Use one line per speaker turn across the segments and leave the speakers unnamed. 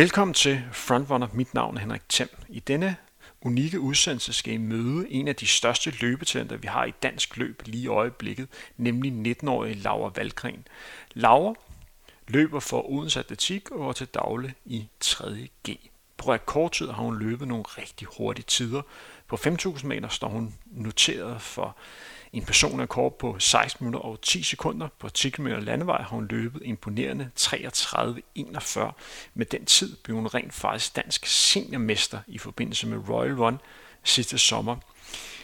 Velkommen til Frontrunner. Mit navn er Henrik Thiem. I denne unikke udsendelse skal I møde en af de største løbetalenter, vi har i dansk løb lige i øjeblikket, nemlig 19-årige Laura Valgren. Laura løber for Odense Atletik og går til daglig i 3.G. På rekordtid har hun løbet nogle rigtig hurtige tider. På 5.000 meter står hun noteret for en kort på 16 minutter og 10 sekunder. På 10 km landevej har hun løbet imponerende 33.41. Med den tid blev hun rent faktisk dansk seniormester i forbindelse med Royal Run sidste sommer.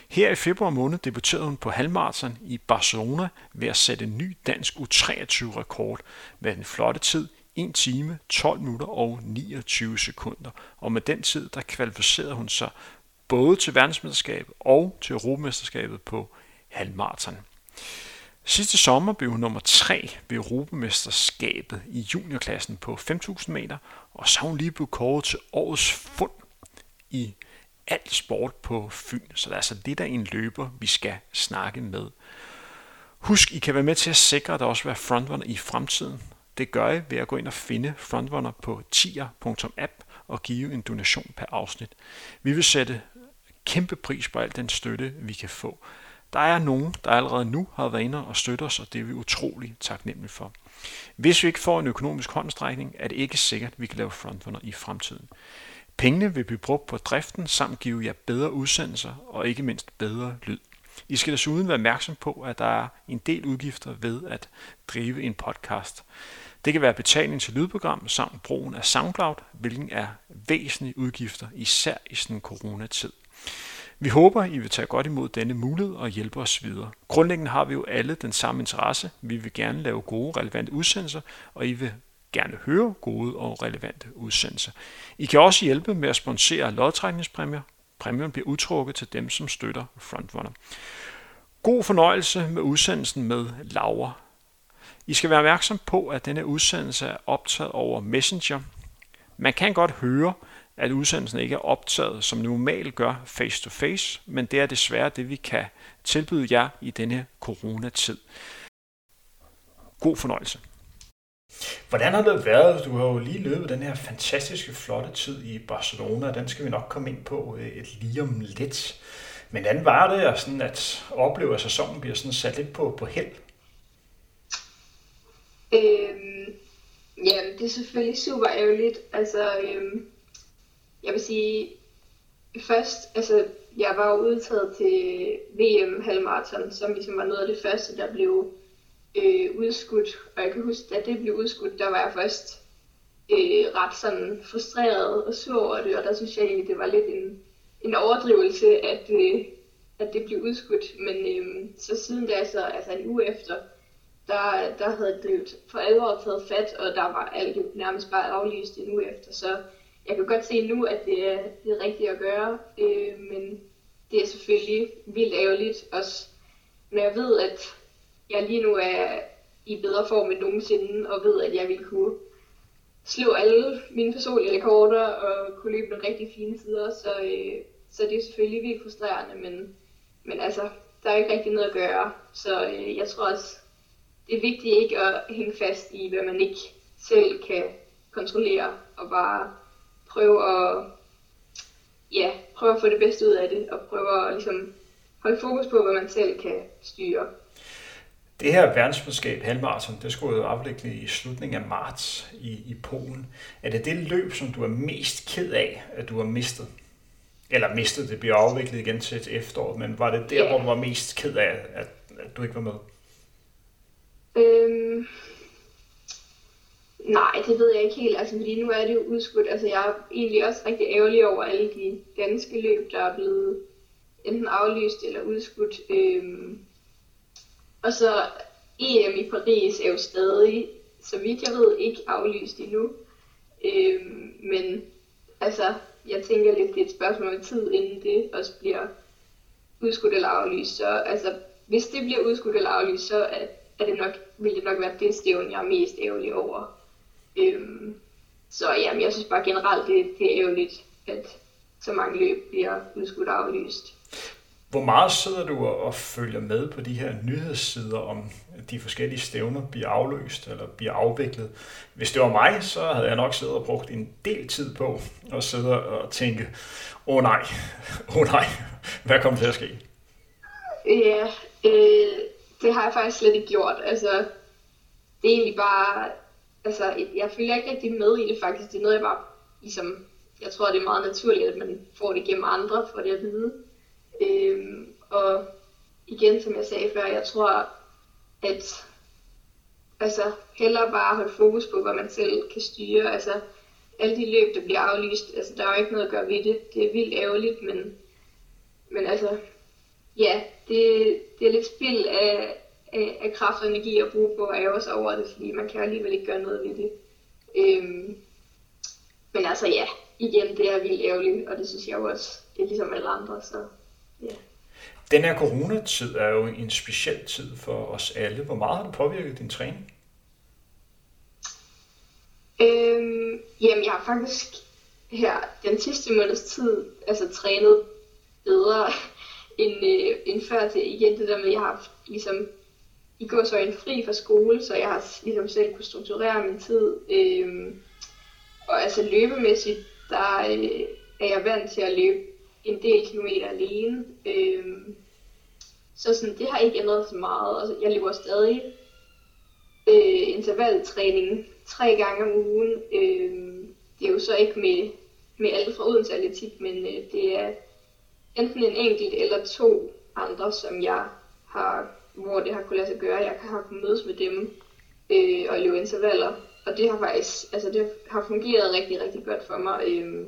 Her i februar måned debuterede hun på halvmarathon i Barcelona ved at sætte en ny dansk U23-rekord med den flotte tid 1 time, 12 minutter og 29 sekunder. Og med den tid, der kvalificerede hun sig både til verdensmesterskabet og til Europamesterskabet på halvmarathon. Sidste sommer blev hun nummer 3 ved Europamesterskabet i juniorklassen på 5.000 meter, og så hun lige blevet kåret til årets fund i alt sport på Fyn. Så det er altså lidt af en løber, vi skal snakke med. Husk, I kan være med til at sikre, at der også vil være frontrunner i fremtiden. Det gør I ved at gå ind og finde frontrunner på tier.app og give en donation per afsnit. Vi vil sætte kæmpe pris på al den støtte, vi kan få. Der er nogen, der allerede nu har været inde og støtter os, og det er vi utrolig taknemmelige for. Hvis vi ikke får en økonomisk håndstrækning, er det ikke sikkert, at vi kan lave frontrunner i fremtiden. Pengene vil blive brugt på driften samt give jer bedre udsendelser og ikke mindst bedre lyd. I skal desuden være opmærksom på, at der er en del udgifter ved at drive en podcast. Det kan være betaling til lydprogram samt brugen af SoundCloud, hvilken er væsentlige udgifter, især i sådan en coronatid. Vi håber, I vil tage godt imod denne mulighed og hjælpe os videre. Grundlæggende har vi jo alle den samme interesse. Vi vil gerne lave gode, relevante udsendelser, og I vil gerne høre gode og relevante udsendelser. I kan også hjælpe med at sponsere lodtrækningspræmier. Præmien bliver udtrukket til dem, som støtter Frontrunner. God fornøjelse med udsendelsen med Laura. I skal være opmærksom på, at denne udsendelse er optaget over Messenger. Man kan godt høre, at udsendelsen ikke er optaget, som normalt gør face to face, men det er desværre det, vi kan tilbyde jer i denne coronatid. God fornøjelse. Hvordan har det været? Du har jo lige løbet den her fantastiske, flotte tid i Barcelona. Den skal vi nok komme ind på øh, et lige om lidt. Men hvordan var det at, sådan at opleve, at sæsonen bliver sådan sat lidt på, på held?
Øhm, ja, det er selvfølgelig super ærgerligt. Altså, øhm, jeg vil sige, først, altså, jeg var udtaget til VM halvmarathon, som ligesom var noget af det første, der blev øh, udskudt. Og jeg kan huske, at det blev udskudt, der var jeg først øh, ret sådan frustreret og sur over det, og der synes jeg egentlig, det var lidt en, en overdrivelse, at, øh, at det blev udskudt. Men øh, så siden da, så, altså en uge efter, der, der havde det for alvor taget fat, og der var alt jo nærmest bare aflyst en uge efter. Så jeg kan godt se nu, at det er det rigtige at gøre, øh, men det er selvfølgelig vildt ærgerligt også, når jeg ved, at jeg lige nu er i bedre form end nogensinde, og ved, at jeg vil kunne slå alle mine personlige rekorder og kunne løbe nogle rigtig fine tider, så, øh, så det er selvfølgelig vildt frustrerende, men, men altså, der er ikke rigtig noget at gøre, så øh, jeg tror også, det er vigtigt ikke at hænge fast i, hvad man ikke selv kan kontrollere, og bare prøve at, ja, prøve at få det bedste ud af det, og prøve at ligesom, holde fokus på, hvad man selv kan styre.
Det her verdensmesterskab, halvmarathon, det skulle jo afvikle i slutningen af marts i, i Polen. Er det det løb, som du er mest ked af, at du har mistet? Eller mistet, det bliver afviklet igen til et efterår, men var det der, yeah. hvor du var mest ked af, at, at du ikke var med?
Øhm, Nej, det ved jeg ikke helt, altså fordi nu er det jo udskudt. Altså jeg er egentlig også rigtig ærgerlig over alle de danske løb, der er blevet enten aflyst eller udskudt. Øhm, og så EM i Paris er jo stadig, så vidt jeg ved, ikke aflyst endnu. Øhm, men altså, jeg tænker lidt, det er et spørgsmål om tid, inden det også bliver udskudt eller aflyst. Så altså, hvis det bliver udskudt eller aflyst, så er, er det nok, vil det nok være det stævn, jeg er mest ærgerlig over. Øhm, så jamen, jeg synes bare generelt, det, det er ærgerligt, at så mange løb bliver udskudt og aflyst.
Hvor meget sidder du og følger med på de her nyhedssider om de forskellige stævner bliver afløst eller bliver afviklet? Hvis det var mig, så havde jeg nok siddet og brugt en del tid på at sidde og tænke, åh oh, nej, åh oh, nej, hvad kommer til at ske?
Ja, øh, det har jeg faktisk slet ikke gjort. Altså, det er egentlig bare, altså, jeg følger ikke rigtig med i det faktisk. Det er noget, jeg bare, ligesom, jeg tror, det er meget naturligt, at man får det gennem andre, for det at vide. Øhm, og igen, som jeg sagde før, jeg tror, at altså, hellere bare holde fokus på, hvad man selv kan styre. Altså, alle de løb, der bliver aflyst, altså, der er jo ikke noget at gøre ved det. Det er vildt ærgerligt, men, men altså, ja, det, det er lidt spild af, af, af kraft og energi at bruge på at ære sig over det, fordi man kan alligevel ikke gøre noget ved det. Øhm, men altså ja, igen, det er vildt ærgerligt, og det synes jeg også, det er ligesom alle andre, så ja.
Den her coronatid er jo en speciel tid for os alle. Hvor meget har det påvirket din træning?
Øhm, jamen, jeg har faktisk her den sidste måneds tid altså trænet bedre end, øh, end før til igen det der med, at jeg har ligesom i går så en fri fra skole, så jeg har ligesom selv kunne strukturere min tid. Øhm, og altså løbemæssigt, der øh, er jeg vant til at løbe en del kilometer alene. Øhm, så sådan, det har ikke ændret så meget. Altså, jeg løber stadig øh, intervaltræning tre gange om ugen. Øhm, det er jo så ikke med, med alle fra Odense Atletik, men øh, det er enten en enkelt eller to andre, som jeg har, hvor det har kunnet lade sig gøre. Jeg har kunnet mødes med dem øh, og løbe intervaller. Og det har faktisk, altså det har fungeret rigtig, rigtig godt for mig. Øh,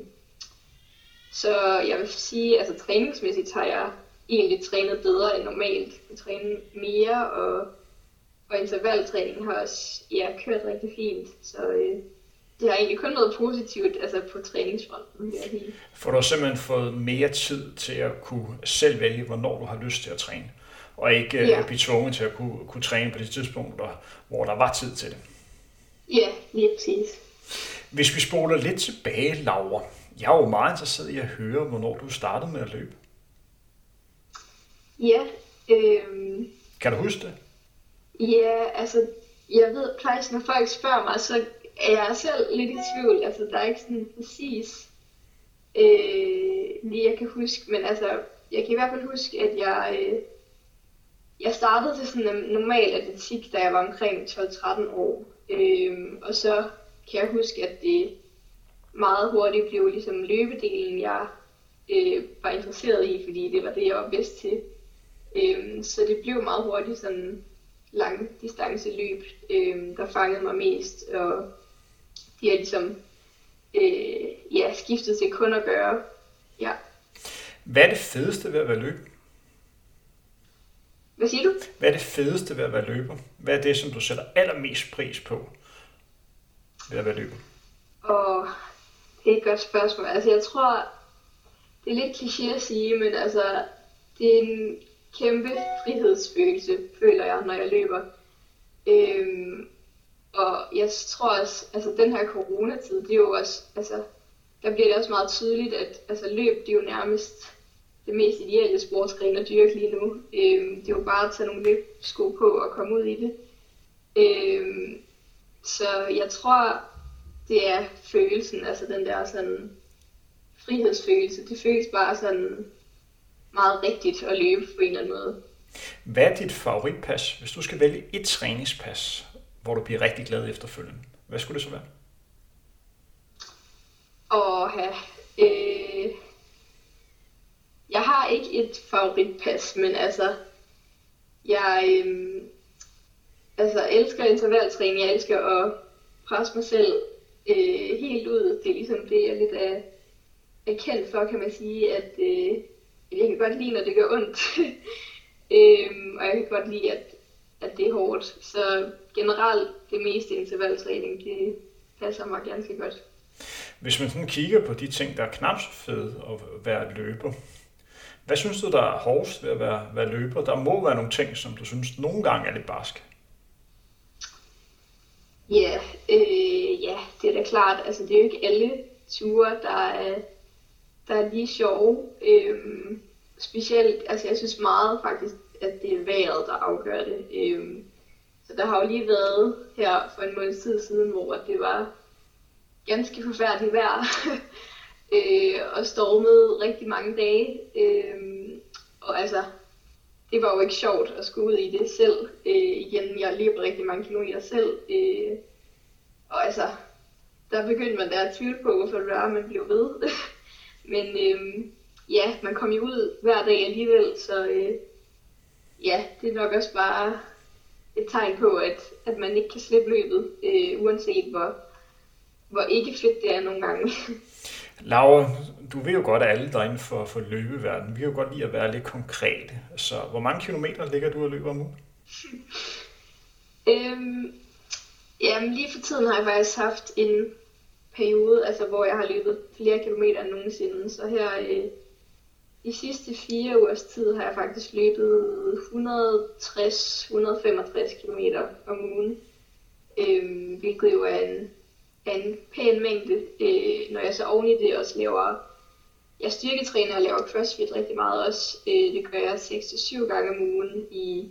så jeg vil sige, altså træningsmæssigt har jeg egentlig trænet bedre end normalt. Jeg træner mere, og, og intervaltræningen har også ja, kørt rigtig fint. Så øh, det har egentlig kun været positivt altså på træningsfronten, vil.
For du har simpelthen fået mere tid til at kunne selv vælge, hvornår du har lyst til at træne, og ikke øh, ja. blive tvunget til at kunne, kunne træne på de tidspunkter, hvor der var tid til det.
Ja, lige præcis.
Hvis vi spoler lidt tilbage, Laura. Jeg er jo meget interesseret i at høre, hvornår du startede med at løbe.
Ja. Øh...
Kan du huske det?
Ja, altså, jeg ved faktisk, når folk spørger mig, så er jeg selv lidt i tvivl. Altså, der er ikke sådan præcis øh, lige jeg kan huske, men altså, jeg kan i hvert fald huske, at jeg, øh, jeg startede til sådan en normal atletik, da jeg var omkring 12-13 år. Øhm, og så kan jeg huske, at det meget hurtigt blev ligesom løbedelen, jeg øh, var interesseret i, fordi det var det, jeg var bedst til. Øhm, så det blev meget hurtigt sådan lang distance løb, øh, der fangede mig mest, og de har ligesom øh, ja, skiftet til kun at gøre. Ja.
Hvad er det fedeste ved at være løber?
Hvad siger du?
Hvad er det fedeste ved at være løber? Hvad er det, som du sætter allermest pris på ved at være løber?
Og det er et godt spørgsmål. Altså jeg tror, det er lidt kliché at sige, men altså, det er en kæmpe frihedsfølelse, føler jeg, når jeg løber. Øhm, og jeg tror også, altså den her coronatid, det er jo også, altså, der bliver det også meget tydeligt, at altså, løb, det er jo nærmest det mest ideelle sportsgren at dyrke lige nu. Øhm, det er jo bare at tage nogle løbsko på og komme ud i det. Øhm, så jeg tror, det er følelsen, altså den der sådan frihedsfølelse. Det føles bare sådan meget rigtigt at løbe på en eller anden måde.
Hvad er dit favoritpas? Hvis du skal vælge et træningspas, hvor du bliver rigtig glad efterfølgende. Hvad skulle det så være?
Og øh, jeg har ikke et favoritpas, men altså, jeg øhm, altså, elsker intervaltræning, jeg elsker at presse mig selv øh, helt ud. Det er ligesom det, jeg lidt er, er kendt for, kan man sige, at øh, jeg kan godt lide, når det gør ondt. øhm, og jeg kan godt lide, at, at det er hårdt. Så generelt det meste intervaltræning, det passer mig ganske godt.
Hvis man sådan kigger på de ting, der er knap så fede at være løber, hvad synes du, der er hårdest ved at være, være løber? Der må være nogle ting, som du synes nogle gange er lidt barsk.
Ja, øh, ja, det er da klart. Altså, det er jo ikke alle ture, der er, der er lige sjove. Øhm, specielt, altså jeg synes meget faktisk, at det er vejret, der afgør det. Øhm, så der har jo lige været her for en måned tid siden, hvor det var ganske forfærdeligt vejr, øh, og stormede rigtig mange dage. Øh, og altså, det var jo ikke sjovt at skulle ud i det selv. Øh, igen, jeg løber rigtig mange kilometer selv. Øh, og altså, der begyndte man der at tvivle på, hvorfor det var, man blev ved. Men øh, ja, man kom jo ud hver dag alligevel, så øh, ja, det er nok også bare et tegn på, at, at man ikke kan slippe løbet, øh, uanset hvor, hvor ikke fedt det er nogle gange.
Laura, du ved jo godt, at alle der inden for, for løbeverden, vi kan jo godt lide at være lidt konkrete. Så hvor mange kilometer ligger du og løber om ugen?
øhm, jamen lige for tiden har jeg faktisk haft en periode, altså hvor jeg har løbet flere kilometer end nogensinde. Så her øh, de sidste fire ugers tid har jeg faktisk løbet 160-165 km om ugen. Øhm, hvilket jo er en en pæn mængde, øh, når jeg så oven i det også laver, jeg styrketræner og laver crossfit rigtig meget også. Øh, det gør jeg 6-7 gange om ugen i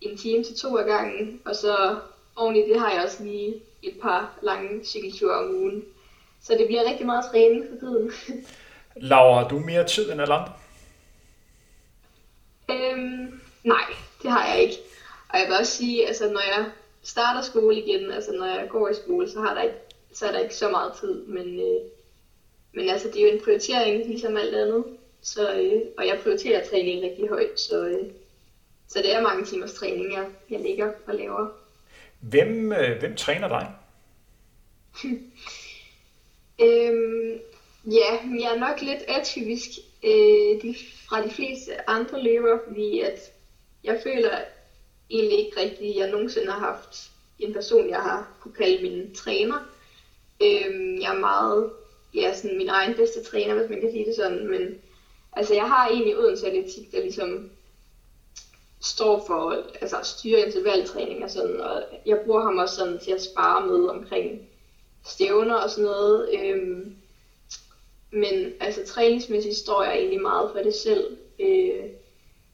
en time til to af gangen, og så oven i det har jeg også lige et par lange cykelture om ugen. Så det bliver rigtig meget træning for tiden.
Laura, du mere tid end alle andre?
Øhm, nej, det har jeg ikke. Og jeg vil også sige, altså når jeg starter skole igen, altså når jeg går i skole, så, har der ikke, så er der ikke så meget tid, men, øh, men altså det er jo en prioritering, ligesom alt andet, så, øh, og jeg prioriterer træning rigtig højt, så, øh, så det er mange timers træning, jeg, jeg ligger og laver.
Hvem, øh, hvem træner dig?
øhm, ja, jeg er nok lidt atypisk øh, de, fra de fleste andre løbere, fordi at jeg føler, egentlig ikke rigtig, jeg nogensinde har haft en person, jeg har kunne kalde min træner. Øhm, jeg er meget, ja, sådan min egen bedste træner, hvis man kan sige det sådan, men altså jeg har egentlig Odense Atletik, der ligesom står for altså styre intervaltræning og sådan, og jeg bruger ham også sådan til at spare med omkring stævner og sådan noget. Øhm, men altså træningsmæssigt står jeg egentlig meget for det selv. Øh,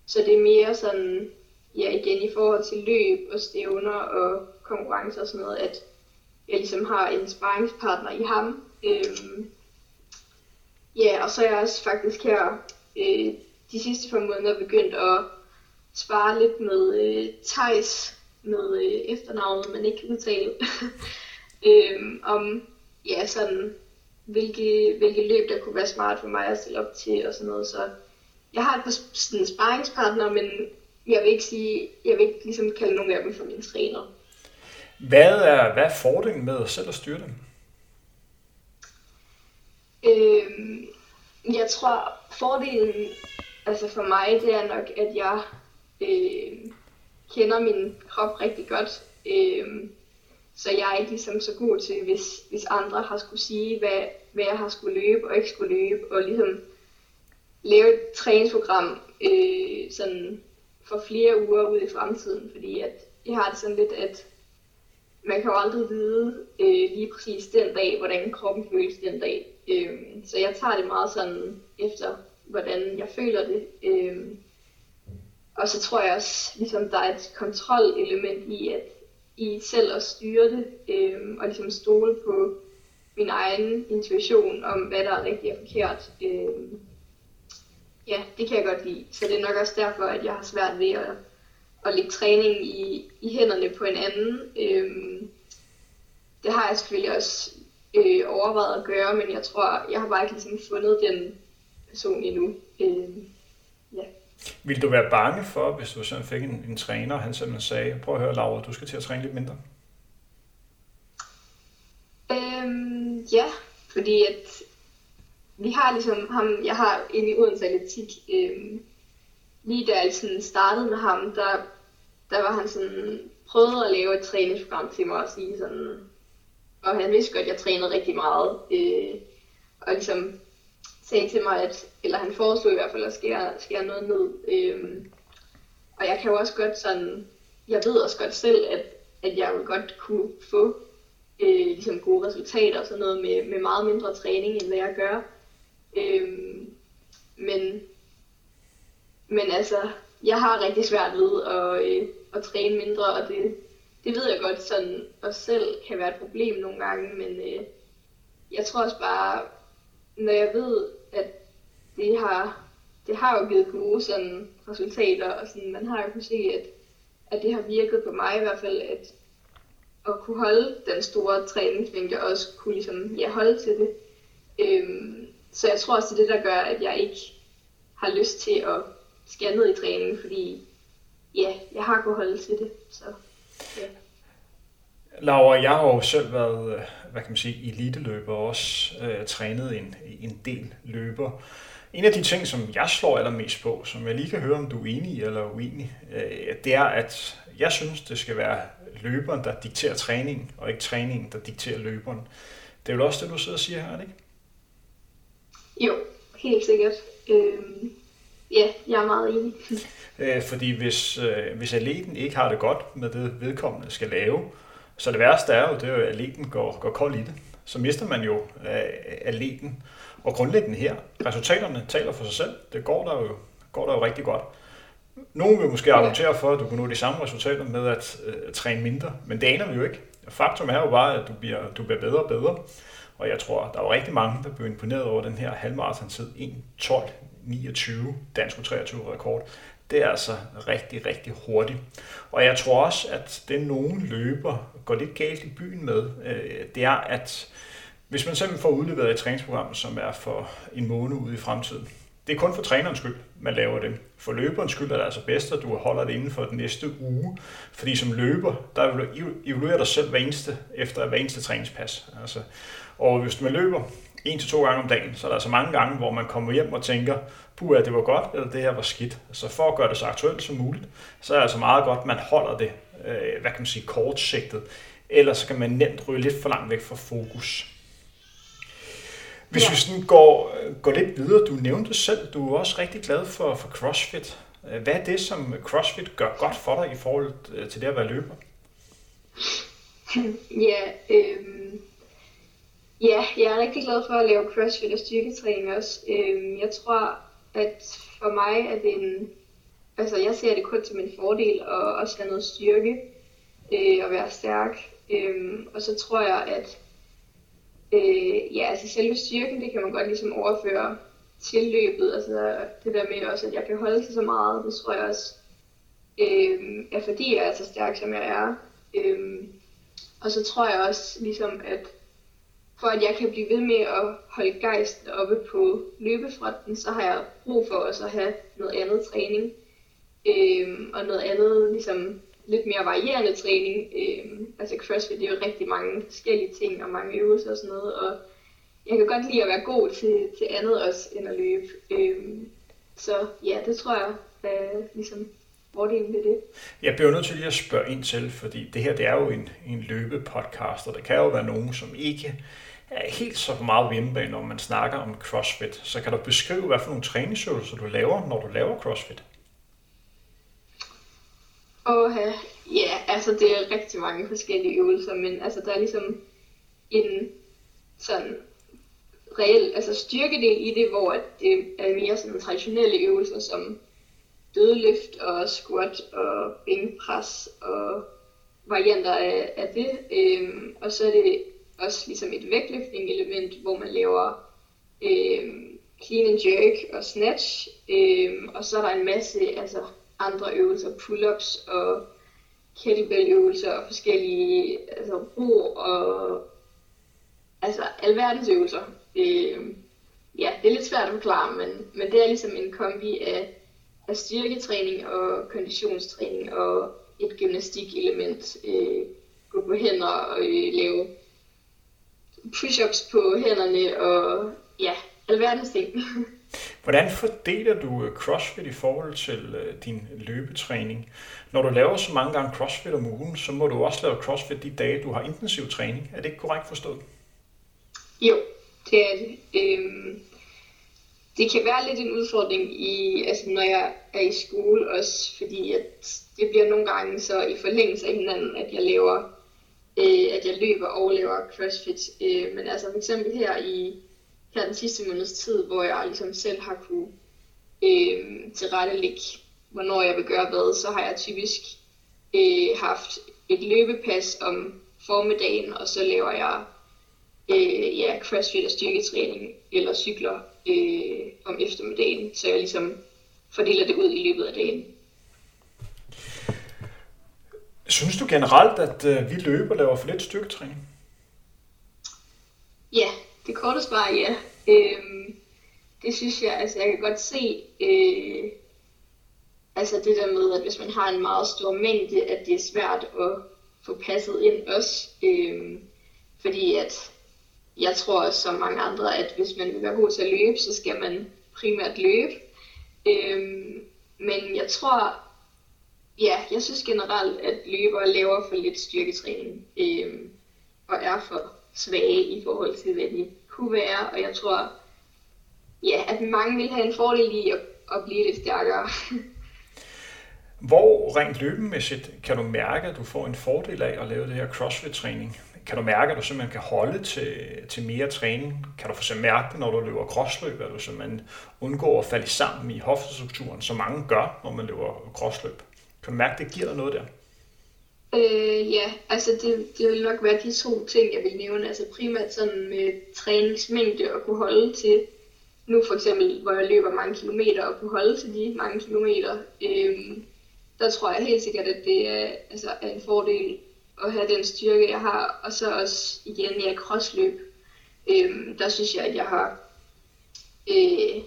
så det er mere sådan, ja igen i forhold til løb og stævner og konkurrencer og sådan noget, at jeg ligesom har en sparringspartner i ham. Øhm, ja, og så er jeg også faktisk her øh, de sidste par måneder begyndt at spare lidt med øh, Thijs, med øh, efternavnet, man ikke kan udtale, øhm, om ja, sådan, hvilke, hvilke løb, der kunne være smart for mig at stille op til og sådan noget. Så jeg har et par sådan, sparringspartner, men jeg vil ikke sige, jeg vil ikke ligesom kalde nogen af dem for mine træner.
Hvad er, hvad er fordelen med selv at styre dem?
Øhm, jeg tror, fordelen altså for mig, det er nok, at jeg øh, kender min krop rigtig godt. Øh, så jeg er ikke ligesom så god til, hvis, hvis andre har skulle sige, hvad, hvad jeg har skulle løbe og ikke skulle løbe, og ligesom lave et træningsprogram øh, sådan for flere uger ud i fremtiden, fordi at jeg har det sådan lidt, at man kan jo aldrig vide øh, lige præcis den dag, hvordan kroppen føles den dag. Øh, så jeg tager det meget sådan efter, hvordan jeg føler det. Øh, og så tror jeg også, ligesom der er et kontrolelement i, at i selv at styre det, øh, og ligesom stole på min egen intuition om, hvad der er rigtigt og forkert. Øh, ja, det kan jeg godt lide. Så det er nok også derfor, at jeg har svært ved at, at lægge træning i, i hænderne på en anden. Øhm, det har jeg selvfølgelig også øh, overvejet at gøre, men jeg tror, jeg har bare ikke ligesom fundet den person endnu. Øhm, ja.
Vil du være bange for, hvis du sådan fik en, en træner, og han simpelthen sagde, prøv at høre Laura, du skal til at træne lidt mindre?
Øhm, ja, fordi at vi har ligesom ham, jeg har en i Odense Atletik, øh, lige da jeg sådan startede med ham, der, der var han sådan, prøvede at lave et træningsprogram til mig og sige sådan, og han vidste godt, at jeg trænede rigtig meget, øh, og ligesom sagde til mig, at, eller han foreslog i hvert fald at skære, skære noget ned, øh, og jeg kan jo også godt sådan, jeg ved også godt selv, at, at jeg vil godt kunne få øh, ligesom gode resultater og sådan noget med, med meget mindre træning, end hvad jeg gør. Øhm, men men altså, jeg har rigtig svært ved at, øh, at træne mindre, og det, det ved jeg godt sådan og selv kan være et problem nogle gange, men øh, jeg tror også bare, når jeg ved, at det har, det har jo givet gode sådan, resultater, og sådan, man har jo kunnet se, at, at det har virket på mig i hvert fald, at at kunne holde den store træningsmængde, og også kunne ligesom, ja, holde til det. Øhm, så jeg tror også, det er det, der gør, at jeg ikke har lyst til at skære ned i træningen, fordi ja, jeg har kunnet holde til det. Så, ja.
Laura, jeg har jo selv været, øh, hvad kan man sige, eliteløber og også øh, trænet en, en del løber. En af de ting, som jeg slår allermest på, som jeg lige kan høre, om du er enig eller uenig, øh, det er, at jeg synes, det skal være løberen, der dikterer træningen, og ikke træningen, der dikterer løberen. Det er jo også det, du sidder og siger her, er det ikke?
Jo, helt sikkert. Øhm, ja, jeg er meget enig.
Øh, fordi hvis, øh, hvis atleten ikke har det godt med det, vedkommende skal lave, så det værste er jo, det er jo, at atleten går, går kold i det. Så mister man jo øh, atleten. Og grundlæggende her, resultaterne taler for sig selv. Det går der jo, går der jo rigtig godt. Nogle vil måske argumentere for, at du kan nå de samme resultater med at øh, træne mindre, men det aner vi jo ikke. Faktum er jo bare, at du bliver, du bliver bedre og bedre. Og jeg tror, der er rigtig mange, der bliver imponeret over den her halvmarathon-tid. 1.12.29 dansk 23 rekord. Det er altså rigtig, rigtig hurtigt. Og jeg tror også, at det nogen løber går lidt galt i byen med, øh, det er, at hvis man simpelthen får udleveret et træningsprogram, som er for en måned ude i fremtiden, det er kun for trænerens skyld, man laver det. For løberens skyld er det altså bedst, at du holder det inden for den næste uge. Fordi som løber, der evaluerer dig selv hver eneste, efter hver eneste træningspas. Altså, og hvis man løber en til to gange om dagen, så er der altså mange gange, hvor man kommer hjem og tænker, puh, det var godt, eller det her var skidt. Så for at gøre det så aktuelt som muligt, så er det altså meget godt, at man holder det, øh, hvad kan man sige, kortsigtet. Ellers så kan man nemt ryge lidt for langt væk fra fokus. Hvis ja. vi sådan går, går lidt videre, du nævnte selv, du er også rigtig glad for, for CrossFit. Hvad er det, som CrossFit gør godt for dig i forhold øh, til det at være løber?
Ja, øhm, ja, jeg er rigtig glad for at lave CrossFit og styrketræning også. Øhm, jeg tror, at for mig er det en, altså jeg ser det kun som en fordel at også have noget styrke øh, og være stærk. Øhm, og så tror jeg, at Øh, ja, altså selve styrken, det kan man godt ligesom overføre til løbet. Altså det der med også, at jeg kan holde til så meget, det tror jeg også øh, er fordi jeg er så stærk, som jeg er. Øh, og så tror jeg også ligesom, at for at jeg kan blive ved med at holde gejsten oppe på løbefronten, så har jeg brug for også at have noget andet træning. Øh, og noget andet ligesom lidt mere varierende træning. Øh, altså CrossFit, det er jo rigtig mange forskellige ting og mange øvelser og sådan noget, og jeg kan godt lide at være god til, til andet også end at løbe. Øh, så ja, det tror jeg er ligesom fordelen ved det.
Jeg bliver nødt til lige at spørge ind til, fordi det her det er jo en, en løbepodcast, og der kan jo være nogen, som ikke helt så meget hjemmebane, når man snakker om CrossFit. Så kan du beskrive, hvad for nogle træningsøvelser du laver, når du laver CrossFit?
Åh, ja, altså det er rigtig mange forskellige øvelser, men altså der er ligesom en sådan reel altså styrkedel i det, hvor det er mere sådan traditionelle øvelser som dødløft og squat og bænkpres og varianter af, af det. Øhm, og så er det også ligesom et vægtløftning element, hvor man laver øh, clean and jerk og snatch. øh, og så er der en masse altså andre øvelser, pull-ups og kettlebell-øvelser og forskellige altså, ro og altså alverdens øvelser. Øh, ja, det er lidt svært at forklare, men, men det er ligesom en kombi af, af styrketræning og konditionstræning og et gymnastikelement. Øh, gå på hænder og øh, lave push-ups på hænderne og ja, alverdens ting.
Hvordan fordeler du øh, CrossFit i forhold til øh, din løbetræning? Når du laver så mange gange CrossFit om ugen, så må du også lave CrossFit de dage, du har intensiv træning. Er det ikke korrekt forstået?
Jo, det er det. Øhm, det kan være lidt en udfordring, i, altså når jeg er i skole også, fordi at det bliver nogle gange så i forlængelse af hinanden, at jeg laver, øh, at jeg løber og laver CrossFit. Øh, men altså for eksempel her i her den sidste måneds tid, hvor jeg ligesom selv har kunne øh, tilrettelægge, hvornår jeg vil gøre hvad, så har jeg typisk øh, haft et løbepas om formiddagen, og så laver jeg øh, ja, crossfit og styrketræning eller cykler øh, om eftermiddagen, så jeg ligesom fordeler det ud i løbet af dagen.
Synes du generelt, at øh, vi løber laver for lidt styrketræning?
Ja, det korte svar er ja. Øhm, det synes jeg, altså jeg kan godt se, øh, altså det der med, at hvis man har en meget stor mængde, at det er svært at få passet ind også. Øhm, fordi at jeg tror også som mange andre, at hvis man vil være god til at løbe, så skal man primært løbe. Øhm, men jeg tror, ja, jeg synes generelt, at løbere laver for lidt styrketræning øh, og er for svage i forhold til, hvad de kunne være. Og jeg tror, ja, at mange vil have en fordel i at, at blive lidt stærkere.
Hvor rent løbemæssigt kan du mærke, at du får en fordel af at lave det her crossfit-træning? Kan du mærke, at du simpelthen kan holde til, til mere træning? Kan du for eksempel mærke det, når du løber crossløb, at du simpelthen undgår at falde sammen i hoftestrukturen, som mange gør, når man løber crossløb? Kan du mærke, det giver dig noget der?
Øh, ja, altså det, det vil nok være de to ting, jeg vil nævne. Altså primært sådan med træningsmængde og kunne holde til, nu for eksempel, hvor jeg løber mange kilometer og kunne holde til de mange kilometer, øh, der tror jeg helt sikkert, at det er, altså, er en fordel at have den styrke, jeg har. Og så også igen, ja, crossløb. Øh, der synes jeg, at jeg har øh,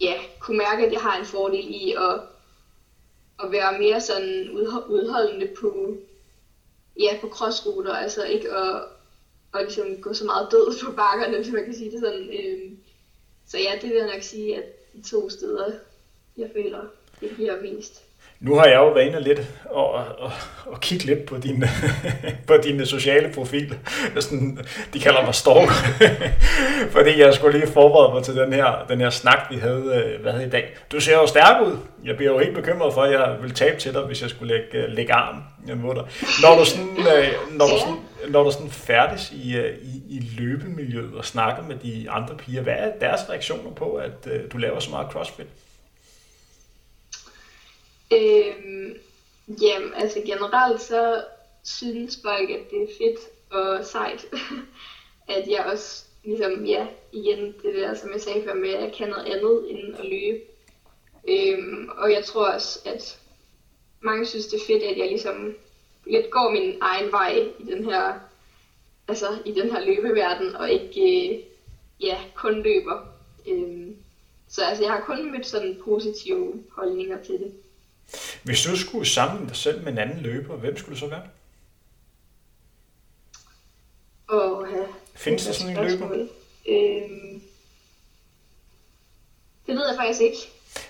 ja, kunne mærke, at jeg har en fordel i at, at være mere sådan udholdende på, ja, på crossruter, altså ikke at, at ligesom gå så meget død på bakkerne, hvis man kan sige det sådan. Øh, så ja, det vil jeg nok sige, at de to steder, jeg føler, det bliver mest.
Nu har jeg jo været inde lidt og, og, og kigge lidt på din, på dine sociale profil. Sådan, de kalder mig stalk. Fordi jeg skulle lige forberede mig til den her, den her snak, vi havde, øh, hvad havde i dag. Du ser jo stærk ud. Jeg bliver jo helt bekymret for, at jeg vil tabe til dig, hvis jeg skulle lægge, øh, lægge arm mod dig. Når du sådan, øh, når du sådan, når du sådan færdes i, i, i løbemiljøet og snakker med de andre piger, hvad er deres reaktioner på, at du laver så meget crossfit?
Øhm, jamen, altså generelt så synes folk, at det er fedt og sejt, at jeg også ligesom, ja, igen det der, som jeg sagde før med, at jeg kan noget andet end at løbe. Øhm, og jeg tror også, at mange synes, det er fedt, at jeg ligesom lidt går min egen vej i den her, altså i den her løbeverden, og ikke, øh, ja, kun løber. Øhm, så altså, jeg har kun mødt sådan positive holdninger til det.
Hvis du skulle sammenligne dig selv med en anden løber, hvem skulle det så være?
Åh, ja.
Findes der sådan en løber?
Øhm, det ved jeg faktisk ikke.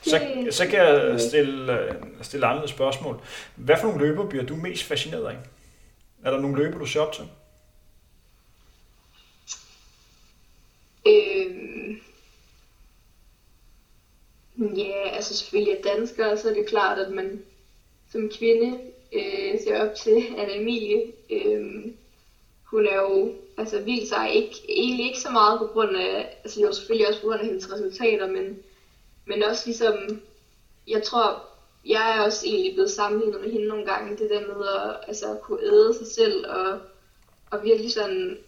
Så, så kan jeg stille, stille andre spørgsmål. Hvad for nogle løber bliver du mest fascineret af? Er der nogle løber, du ser op til?
Ja, altså selvfølgelig er danskere, så er det klart, at man som kvinde øh, ser op til Anna Emilie. Øh, hun er jo altså vildt sig ikke, egentlig ikke så meget på grund af, altså jo selvfølgelig også på grund af hendes resultater, men, men også ligesom, jeg tror, jeg er også egentlig blevet sammenlignet med hende nogle gange, det der med at altså, kunne æde sig selv og, og virkelig sådan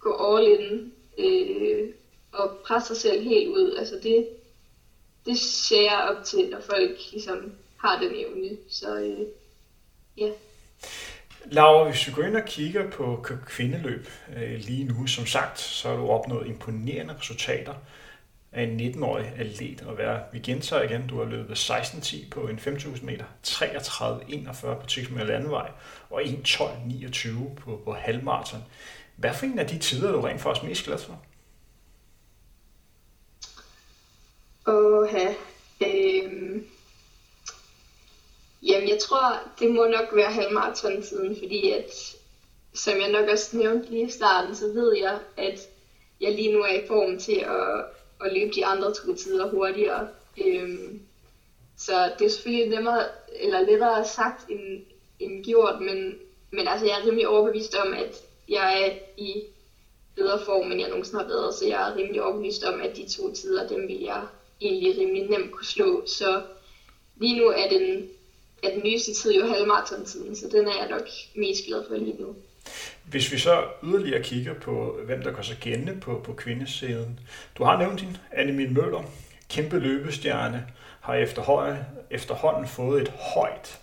gå all in øh, og presse sig selv helt ud. Altså det, det ser jeg op til, når folk ligesom har den evne. Så øh, ja.
Laura, hvis vi går ind og kigger på kvindeløb øh, lige nu, som sagt, så har du opnået imponerende resultater af en 19-årig atlet at være. Vi gentager igen, du har løbet 16.10 på en 5.000 meter, 33.41 på 10 km landevej og 1.12.29 på, på halvmarathon. Hvad for en af de tider er du rent faktisk mest glad for?
Åh, øhm, Jamen, jeg tror, det må nok være halvmarathon-tiden, fordi at, som jeg nok også nævnte lige i starten, så ved jeg, at jeg lige nu er i form til at, at løbe de andre to tider hurtigere. Øhm, så det er selvfølgelig nemmere, eller lettere sagt end, end gjort, men, men altså, jeg er rimelig overbevist om, at jeg er i bedre form, end jeg nogensinde har været, så jeg er rimelig overbevist om, at de to tider, dem vil jeg egentlig rimelig nemt kunne slå. Så lige nu er den, er den nyeste tid jo halvmarathon-tiden, så den er jeg nok mest glad for lige nu.
Hvis vi så yderligere kigger på, hvem der går så gældende på, på kvindesiden. Du har nævnt din Annemie Møller, kæmpe løbestjerne, har efterhånden, efterhånden fået et højt,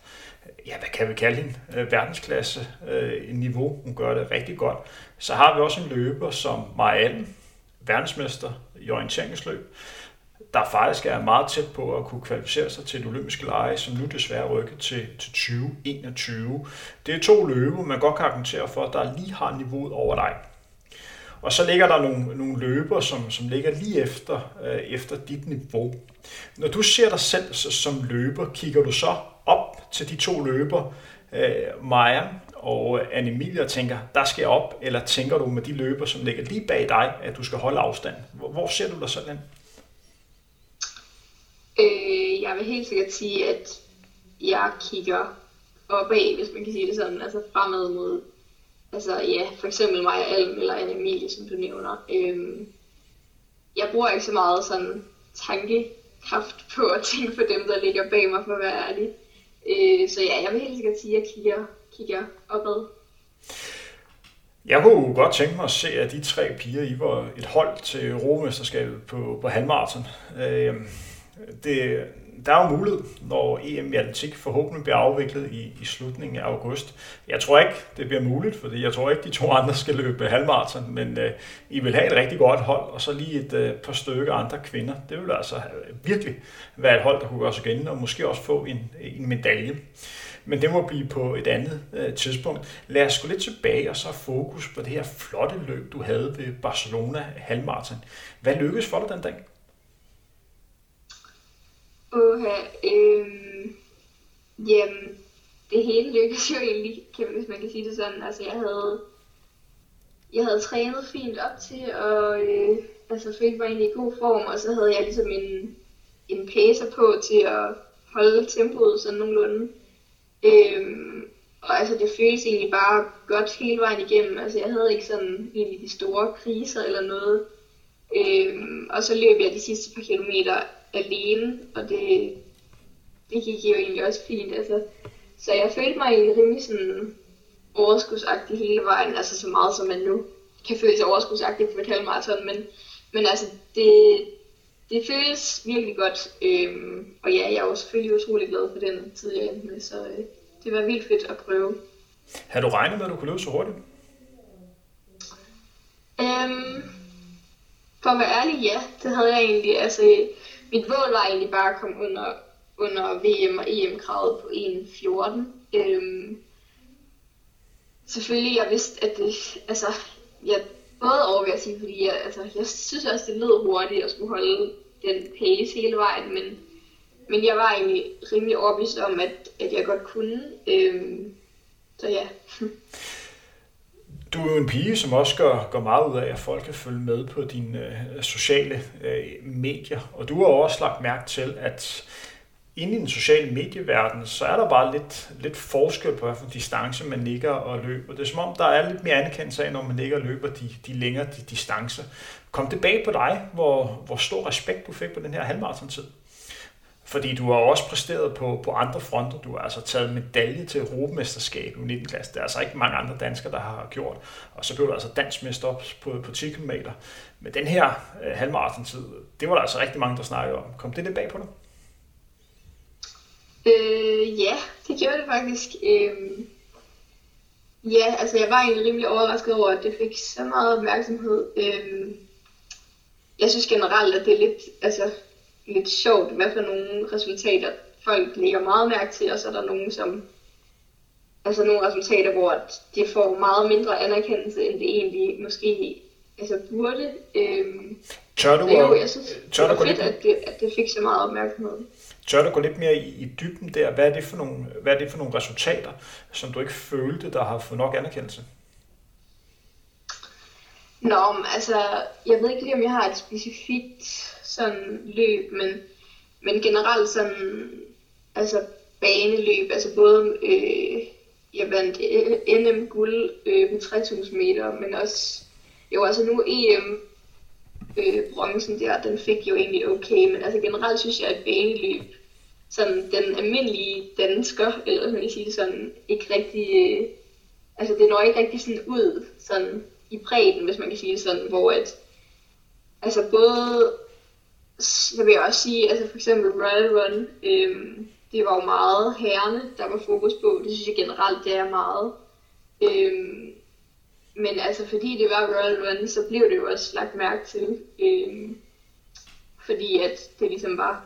ja, hvad kan vi kalde hende, øh, verdensklasse øh, niveau. Hun gør det rigtig godt. Så har vi også en løber som Marianne, verdensmester i orienteringsløb, der faktisk er meget tæt på at kunne kvalificere sig til det olympiske lege, som nu desværre rykket til, til 2021. Det er to løbe, man godt kan argumentere for, der lige har niveauet over dig. Og så ligger der nogle, nogle løber, som, som ligger lige efter, øh, efter dit niveau. Når du ser dig selv som løber, kigger du så op til de to løber, øh, Maja og Anne Emilie, og tænker, der skal jeg op, eller tænker du med de løber, som ligger lige bag dig, at du skal holde afstand? Hvor, hvor ser du dig sådan?
Øh, jeg vil helt sikkert sige, at jeg kigger opad, hvis man kan sige det sådan, altså fremad mod, altså ja, for eksempel Maja Alm eller Anne Emilie, som du nævner. Øh, jeg bruger ikke så meget sådan tankekraft på at tænke på dem, der ligger bag mig, for at være ærlig. Øh, så ja, jeg vil helt sikkert sige, at jeg kigger, kigger opad.
Jeg kunne godt tænke mig at se, at de tre piger, I var et hold til Europamesterskabet på, på halvmarathon. Øh, det, der er jo mulighed, når EM i atletik forhåbentlig bliver afviklet i, i slutningen af august. Jeg tror ikke, det bliver muligt, fordi jeg tror ikke, de to andre skal løbe halvmarathon, men øh, I vil have et rigtig godt hold, og så lige et øh, par stykker andre kvinder. Det vil altså virkelig være et hold, der kunne gøre sig igen, og måske også få en, en medalje. Men det må blive på et andet øh, tidspunkt. Lad os gå lidt tilbage og så fokus på det her flotte løb, du havde ved Barcelona halvmarathon. Hvad lykkedes for dig den dag?
Oha, øh, jamen, det hele lykkedes jo egentlig, kan, hvis man kan sige det sådan. Altså, jeg havde, jeg havde trænet fint op til, og øh, altså, følte mig egentlig i god form, og så havde jeg ligesom en, en pacer på til at holde tempoet sådan nogenlunde. Øhm, og altså, det føles egentlig bare godt hele vejen igennem. Altså, jeg havde ikke sådan egentlig de store kriser eller noget. Øhm, og så løb jeg de sidste par kilometer alene, og det, det gik jo egentlig også fint. Altså. Så jeg følte mig rimelig sådan overskudsagtig hele vejen, altså så meget som man nu kan føle sig overskudsagtig på et halvmarathon, men, men altså det, det føles virkelig godt, øhm, og ja, jeg er jo selvfølgelig utrolig glad for den tid, jeg endte med, så øh, det var vildt fedt at prøve.
Har du regnet med, at du kunne løbe så hurtigt?
Øhm, for at være ærlig, ja, det havde jeg egentlig. Altså, mit mål var egentlig bare at komme under, under VM og EM-kravet på 1.14. Øhm, selvfølgelig, jeg vidste, at det, altså, jeg både over, vil jeg sige, fordi jeg, altså, jeg synes også, det lød hurtigt at skulle holde den pace hele vejen, men, men jeg var egentlig rimelig overbevist om, at, at jeg godt kunne. Øhm, så ja.
Du er jo en pige, som også gør, gør meget ud af, at folk kan følge med på dine øh, sociale øh, medier. Og du har også lagt mærke til, at inde i den sociale medieverden, så er der bare lidt, lidt forskel på, hvilken distance man ligger og løber. Det er som om, der er lidt mere anerkendelse af, når man ligger og løber de, de længere de distancer. Kom tilbage på dig, hvor, hvor stor respekt du fik på den her halvmarathon-tid? Fordi du har også præsteret på, på andre fronter. Du har altså taget medalje til Europamesterskab i 19. klasse. Det er altså ikke mange andre danskere, der har gjort. Og så blev du altså dansmester op på, på 10 km. Men den her øh, halvmarathon-tid, det var der altså rigtig mange, der snakkede om. Kom det lidt bag på dig?
Øh, ja, det gjorde det faktisk. Øh, ja, altså jeg var egentlig rimelig overrasket over, at det fik så meget opmærksomhed. Øh, jeg synes generelt, at det er lidt, altså lidt sjovt, hvad for nogle resultater folk lægger meget mærke til, og så er der nogle, som altså nogle resultater, hvor det får meget mindre anerkendelse, end det egentlig måske altså burde. Øhm,
tør du, jo,
jeg synes, tør det var fedt, at det, at det fik så meget opmærksomhed.
Tør du gå lidt mere i, i dybden der? Hvad er, det for nogle, hvad er det for nogle resultater, som du ikke følte, der har fået nok anerkendelse?
Nå, altså, jeg ved ikke lige, om jeg har et specifikt sådan løb, men, men generelt sådan, altså baneløb, altså både, øh, jeg vandt øh, NM guld øh, på 3000 meter, men også, jo altså nu EM øh, bronzen der, den fik jo egentlig okay, men altså generelt synes jeg, at baneløb, sådan den almindelige dansker, eller hvad man sige det sådan, ikke rigtig, øh, altså det når ikke rigtig sådan ud, sådan i bredden, hvis man kan sige det sådan, hvor at, altså både, jeg vil også sige, altså for eksempel Royal Run, øhm, det var jo meget herrene, der var fokus på, det synes jeg generelt, det er meget. Øhm, men altså fordi det var Royal Run, så blev det jo også lagt mærke til. Øhm, fordi at det ligesom var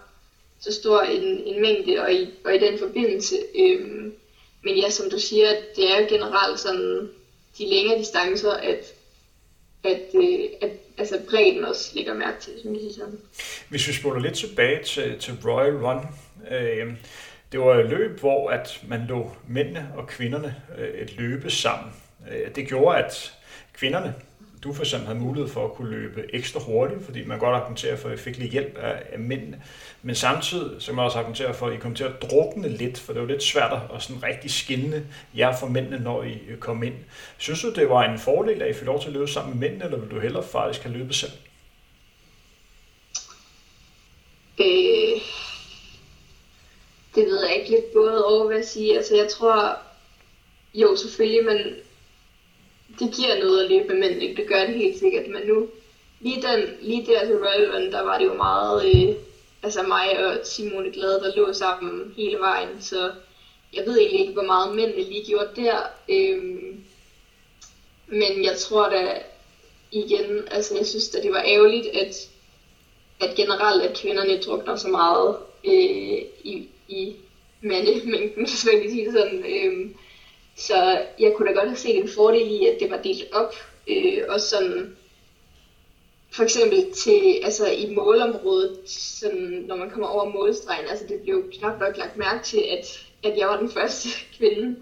så stor en, en mængde, og i, og i den forbindelse. Øhm, men ja, som du siger, det er jo generelt sådan de længere distancer, at, at, øh, at altså bredden også ligger mærke til, som jeg siger sådan.
Hvis vi spoler lidt tilbage til, til Royal Run, øh, det var et løb, hvor at man lå mændene og kvinderne øh, et løbe sammen. Øh, det gjorde, at kvinderne, du for eksempel, havde mulighed for at kunne løbe ekstra hurtigt, fordi man godt argumenterer for, at I fik lidt hjælp af, af mændene. Men samtidig så kan man også argumentere for, at I kom til at drukne lidt, for det var lidt svært at sådan rigtig skinne jer for mændene, når I øh, kom ind. Synes du, det var en fordel, at I fik lov til at løbe sammen med mændene, eller vil du hellere faktisk have løbet selv?
Øh, det ved jeg ikke lidt både over, hvad jeg siger. Altså jeg tror, jo selvfølgelig, men det giver noget at løbe med mænd, ikke? det gør det helt sikkert, men nu, lige, den, lige der til Royal der var det jo meget, øh, altså mig og Simone Glade, der lå sammen hele vejen, så jeg ved egentlig ikke, hvor meget mændene lige gjorde der, øh, men jeg tror da igen, altså jeg synes at det var ærgerligt, at, at generelt at kvinderne drukner så meget øh, i, i mandemængden, hvis man kan sige sådan. Øh, så jeg kunne da godt have set en fordel i, at det var delt op. Øh, og sådan, for eksempel til, altså i målområdet, sådan, når man kommer over målstregen, altså det blev knap nok lagt mærke til, at, at jeg var den første kvinde.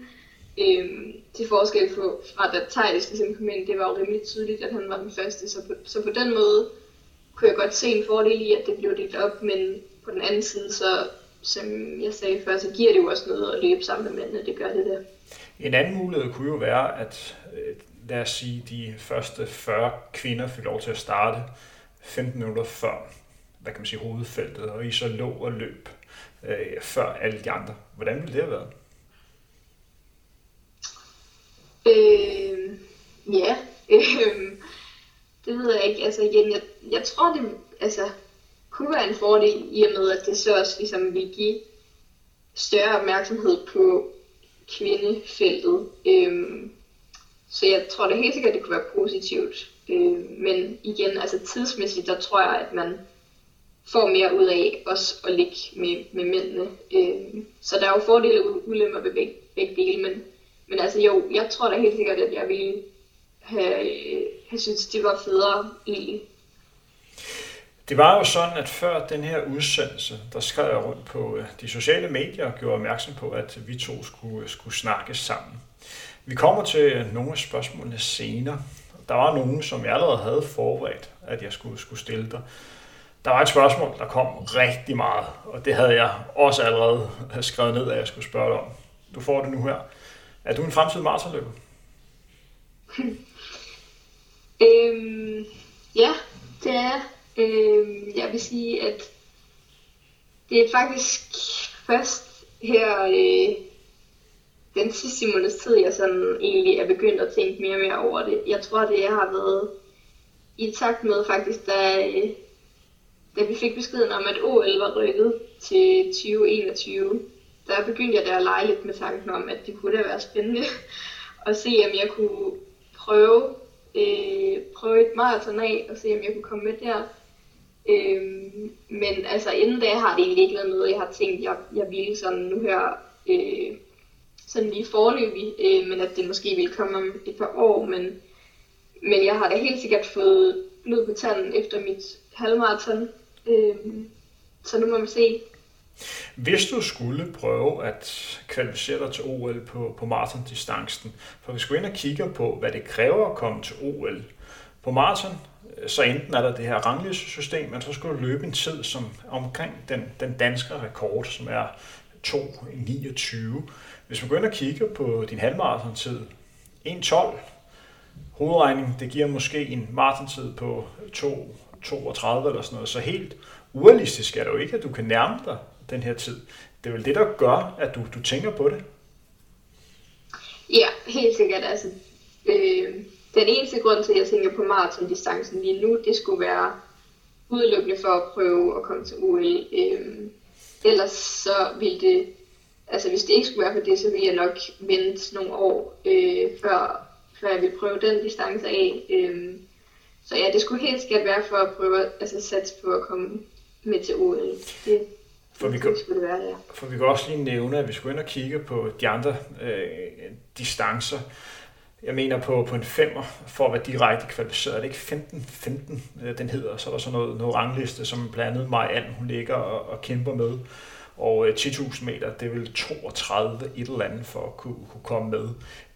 øh, til forskel for, fra da Thijs ligesom kom ind, det var jo rimelig tydeligt, at han var den første. Så på, så på den måde kunne jeg godt se en fordel i, at det blev delt op, men på den anden side, så som jeg sagde før, så giver det jo også noget at løbe sammen med mændene, det gør det der.
En anden mulighed kunne jo være, at øh, lad os sige, de første 40 kvinder fik lov til at starte 15 minutter før, hvad kan man sige, hovedfeltet, og I så lå og løb øh, før alle de andre. Hvordan ville det have været?
Øh, ja, øh, det ved jeg ikke. Altså igen, jeg, jeg tror, det altså, kunne være en fordel i og med, at det så også ligesom vil give større opmærksomhed på kvindefeltet. Øhm, så jeg tror det helt sikkert, det kunne være positivt. Øhm, men igen, altså tidsmæssigt, der tror jeg, at man får mere ud af også at ligge med, med mændene. Øhm, så der er jo fordele og ulemper ved begge, begge dele, men, men altså jo, jeg tror da helt sikkert, at jeg ville have, øh, have synes, det var federe egentlig.
Det var jo sådan, at før den her udsendelse, der skrev jeg rundt på øh, de sociale medier og gjorde opmærksom på, at vi to skulle, øh, skulle snakke sammen. Vi kommer til øh, nogle af spørgsmålene senere. Der var nogle, som jeg allerede havde forberedt, at jeg skulle, skulle stille dig. Der var et spørgsmål, der kom rigtig meget, og det havde jeg også allerede skrevet ned, at jeg skulle spørge dig om. Du får det nu her. Er du en fremtidig maratonløber?
øhm, ja, det er Øh, jeg vil sige, at det er faktisk først her øh, den sidste måneds tid, jeg sådan egentlig er begyndt at tænke mere og mere over det. Jeg tror, det har været i takt med faktisk, da, øh, da vi fik beskeden om, at OL var rykket til 2021, der begyndte jeg der at lege lidt med tanken om, at det kunne da være spændende at se, om jeg kunne prøve, øh, prøve et maraton af, og se, om jeg kunne komme med der. Øhm, men altså inden da har det egentlig ikke været noget, jeg har tænkt, jeg, jeg ville sådan nu her øh, sådan lige forløbig, øh, men at det måske ville komme om et par år, men, men jeg har da helt sikkert fået blod på tanden efter mit halvmarathon, øh, så nu må vi se.
Hvis du skulle prøve at kvalificere dig til OL på, på maratondistancen, for vi skulle ind og kigge på, hvad det kræver at komme til OL. På maraton, så enten er der det her ranglistesystem, men så skal du løbe en tid som omkring den, den danske rekord, som er 2.29. Hvis man går ind og kigger på din halvmarathon-tid, 1.12, hovedregning, det giver måske en maratontid på 2.32 eller sådan noget, så helt urealistisk er det jo ikke, at du kan nærme dig den her tid. Det er vel det, der gør, at du, du tænker på det?
Ja, helt sikkert. Altså, øh, den eneste grund til, at jeg tænker på maratondistancen lige nu, det skulle være udelukkende for at prøve at komme til OL. Øh, ellers så ville det, altså hvis det ikke skulle være for det, så ville jeg nok vente nogle år, øh, før, før jeg ville prøve den distance af. Øh, så ja, det skulle helt sikkert være for at prøve at altså, satse på at komme med til OL. Det,
for vi, kan, det være, ja. for vi kan også lige nævne, at vi skulle ind og kigge på de andre øh, distancer. Jeg mener på, på en femmer, for at være direkte kvalificeret. Er det ikke 15-15, øh, den hedder? Så er der sådan noget, noget rangliste, som blandt andet Maja Alm, hun ligger og, og kæmper med. Og øh, 10.000 meter, det er vel 32 et eller andet for at kunne, kunne komme med.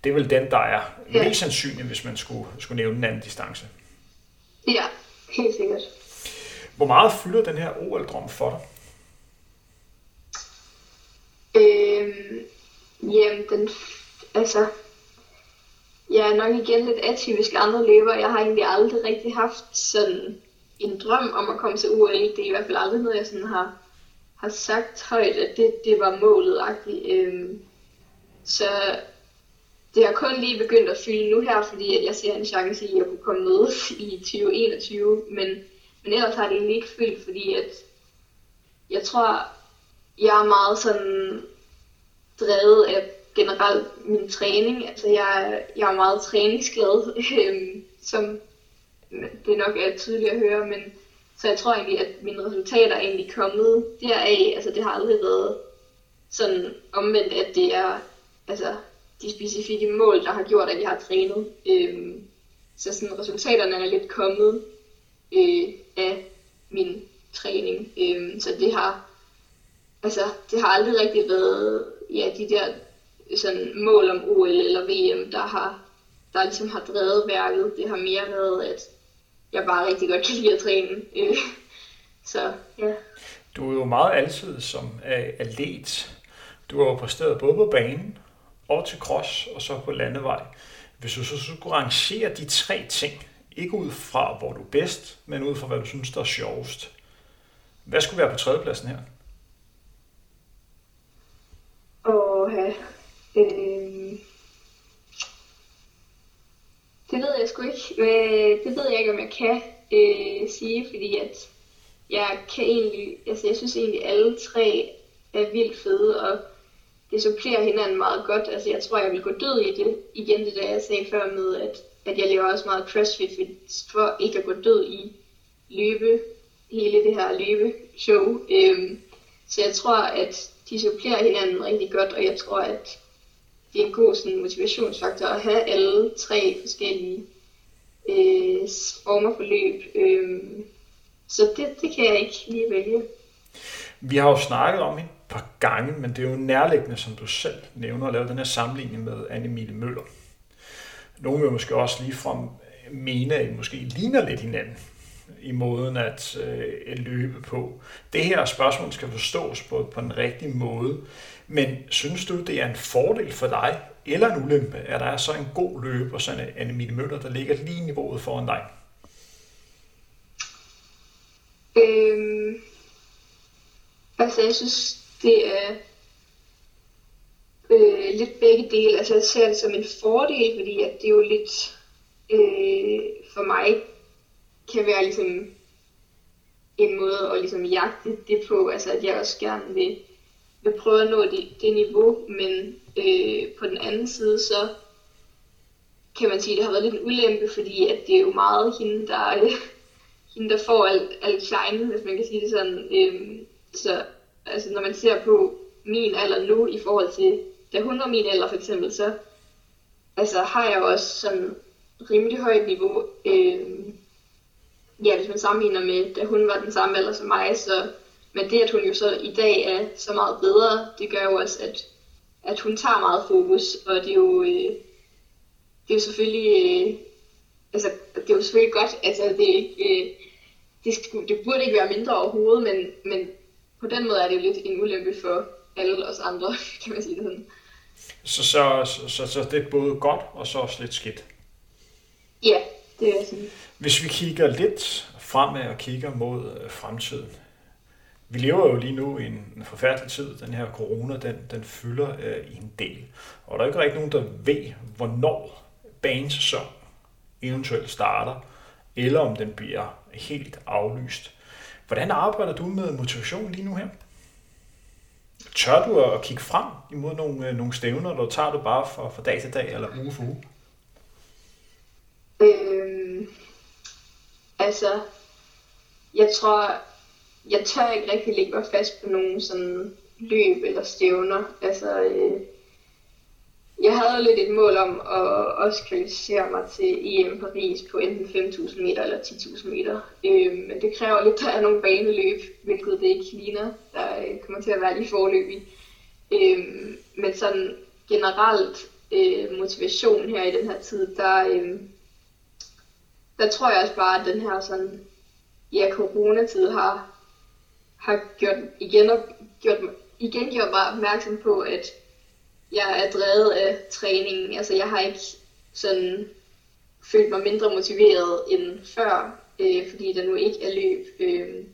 Det er vel den, der er ja. mest sandsynlig, hvis man skulle, skulle nævne en anden distance.
Ja, helt sikkert.
Hvor meget fylder den her OL-drøm for dig?
Øhm, jamen, den, altså, jeg er nok igen lidt atypisk andre løber. Jeg har egentlig aldrig rigtig haft sådan en drøm om at komme til OL. Det er i hvert fald aldrig noget, jeg sådan har, har sagt højt, at det, det var målet. Øhm, så det har kun lige begyndt at fylde nu her, fordi at jeg ser en chance i at kunne komme med i 2021. Men, men ellers har det egentlig ikke fyldt, fordi at jeg tror, jeg er meget sådan drevet af generelt min træning. Altså jeg, jeg er meget træningsglad, øh, som det nok er tydeligt at høre, men så jeg tror egentlig, at mine resultater er egentlig kommet deraf. Altså det har aldrig været sådan omvendt, at det er altså, de specifikke mål, der har gjort, at jeg har trænet. Øh, så sådan, resultaterne er lidt kommet øh, af min træning. Øh, så det har altså, det har aldrig rigtig været ja, de der sådan, mål om OL eller VM, der har, der ligesom har drevet værket. Det har mere været, at jeg bare rigtig godt kan lide at træne. Øh, så ja.
Du er jo meget altid som atlet. Du har jo præsteret både på banen og til cross og så på landevej. Hvis du så skulle rangere de tre ting, ikke ud fra hvor du er bedst, men ud fra hvad du synes der er sjovest. Hvad skulle være på tredjepladsen her?
Og have, øh, det ved jeg sgu ikke. Øh, det ved jeg ikke, om jeg kan øh, sige, fordi at jeg kan egentlig, altså jeg synes egentlig, alle tre er vildt fede, og det supplerer hinanden meget godt. Altså jeg tror, jeg vil gå død i det. Igen det der, jeg sagde før med, at, at jeg lever også meget crossfit for ikke at gå død i løbe, hele det her løbeshow. Øhm, så jeg tror, at de supplerer hinanden rigtig godt, og jeg tror, at en god sådan, motivationsfaktor at have alle tre forskellige øh, former for løb. Øh, så det, det kan jeg ikke lige vælge.
Vi har jo snakket om et par gange, men det er jo nærliggende, som du selv nævner, at lave den her sammenligning med Anne-Mille Møller. Nogle vil måske også lige frem mene, at I måske ligner lidt hinanden i måden at øh, løbe på. Det her spørgsmål skal forstås på, på den rigtige måde. Men synes du, det er en fordel for dig, eller en ulempe, at der er så en god løber, sådan en Annemie Møller, der ligger lige niveauet foran dig?
Øhm, altså, jeg synes, det er øh, lidt begge dele. Altså, jeg ser det som en fordel, fordi at det er jo lidt øh, for mig kan være ligesom en måde at ligesom jagte det på, altså at jeg også gerne vil, vil prøve at nå det, det niveau, men øh, på den anden side, så kan man sige, at det har været lidt en ulempe, fordi at det er jo meget hende, der, øh, hende, der får alt, alt shine, hvis man kan sige det sådan. Øh, så altså, når man ser på min alder nu i forhold til, da hun var min alder for eksempel, så altså, har jeg også sådan rimelig højt niveau. Øh, ja, hvis man sammenligner med, da hun var den samme alder som mig, så men det, at hun jo så i dag er så meget bedre, det gør jo også, at, at hun tager meget fokus, og det er jo, øh, det er jo selvfølgelig, øh, altså, det er jo selvfølgelig godt, altså, det, øh, det, skulle, det burde ikke være mindre overhovedet, men, men på den måde er det jo lidt en ulempe for alle os andre, kan man sige det sådan.
Så, så, så, så, det er både godt og så også lidt skidt?
Ja, det er sådan.
Hvis vi kigger lidt fremad og kigger mod øh, fremtiden. Vi lever jo lige nu i en forfærdelig tid. Den her corona, den, den fylder øh, en del. Og der er ikke rigtig nogen, der ved, hvornår banesæson eventuelt starter, eller om den bliver helt aflyst. Hvordan arbejder du med motivation lige nu her? Tør du at kigge frem imod nogle, øh, nogle stævner, eller tager du bare fra, fra dag til dag, eller uge for uge?
Øhm, altså, jeg tror, jeg tør ikke rigtig lægge mig fast på nogen sådan løb eller stævner. Altså, øh, jeg havde lidt et mål om at også kvalificere mig til EM Paris på enten 5.000 meter eller 10.000 meter. Øh, men det kræver lidt, at der er nogle baneløb, hvilket det ikke ligner, der øh, kommer til at være lige forløbig. Øh, men sådan generelt øh, motivation her i den her tid, der, øh, der tror jeg også bare, at den her sådan, ja, coronatid har, har gjort igen, og, gjort, igen gjort mig opmærksom på, at jeg er drevet af træningen. Altså jeg har ikke sådan følt mig mindre motiveret end før, øh, fordi der nu ikke er løb. Øh,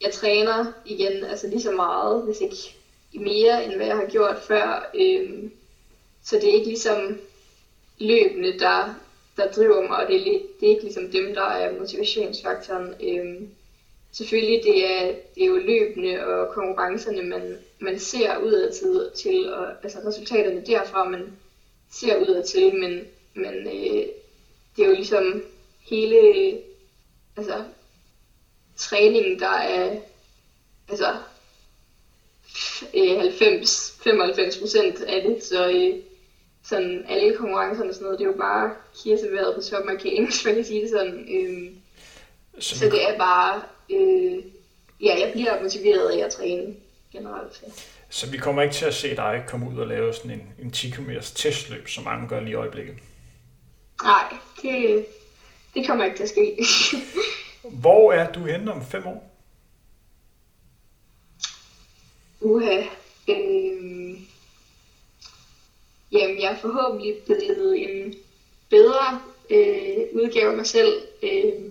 jeg træner igen altså lige så meget, hvis ikke mere, end hvad jeg har gjort før. Øh, så det er ikke ligesom løbende, der, der driver mig, og det er, det er ikke ligesom dem, der er motivationsfaktoren. Øhm, selvfølgelig, det er, det er jo løbende og konkurrencerne, man, man ser udad til, til og, altså resultaterne derfra, man ser udad til, men, men øh, det er jo ligesom hele altså, træningen, der er altså 90-95 øh, procent af det, så øh, sådan alle konkurrencerne og sådan noget, det er jo bare kirseværet på toppen af kagen, hvis man kan sige det sådan. Øh, så, så det er bare, øh, ja, jeg bliver motiveret af at træne generelt. Ja.
Så vi kommer ikke til at se dig komme ud og lave sådan en, en 10 km testløb, som mange gør lige i øjeblikket?
Nej, det, det kommer ikke til at ske.
Hvor er du henne om fem år?
Uha. Øh, jamen, jeg er forhåbentlig blevet en bedre øh, udgave af mig selv. Øh,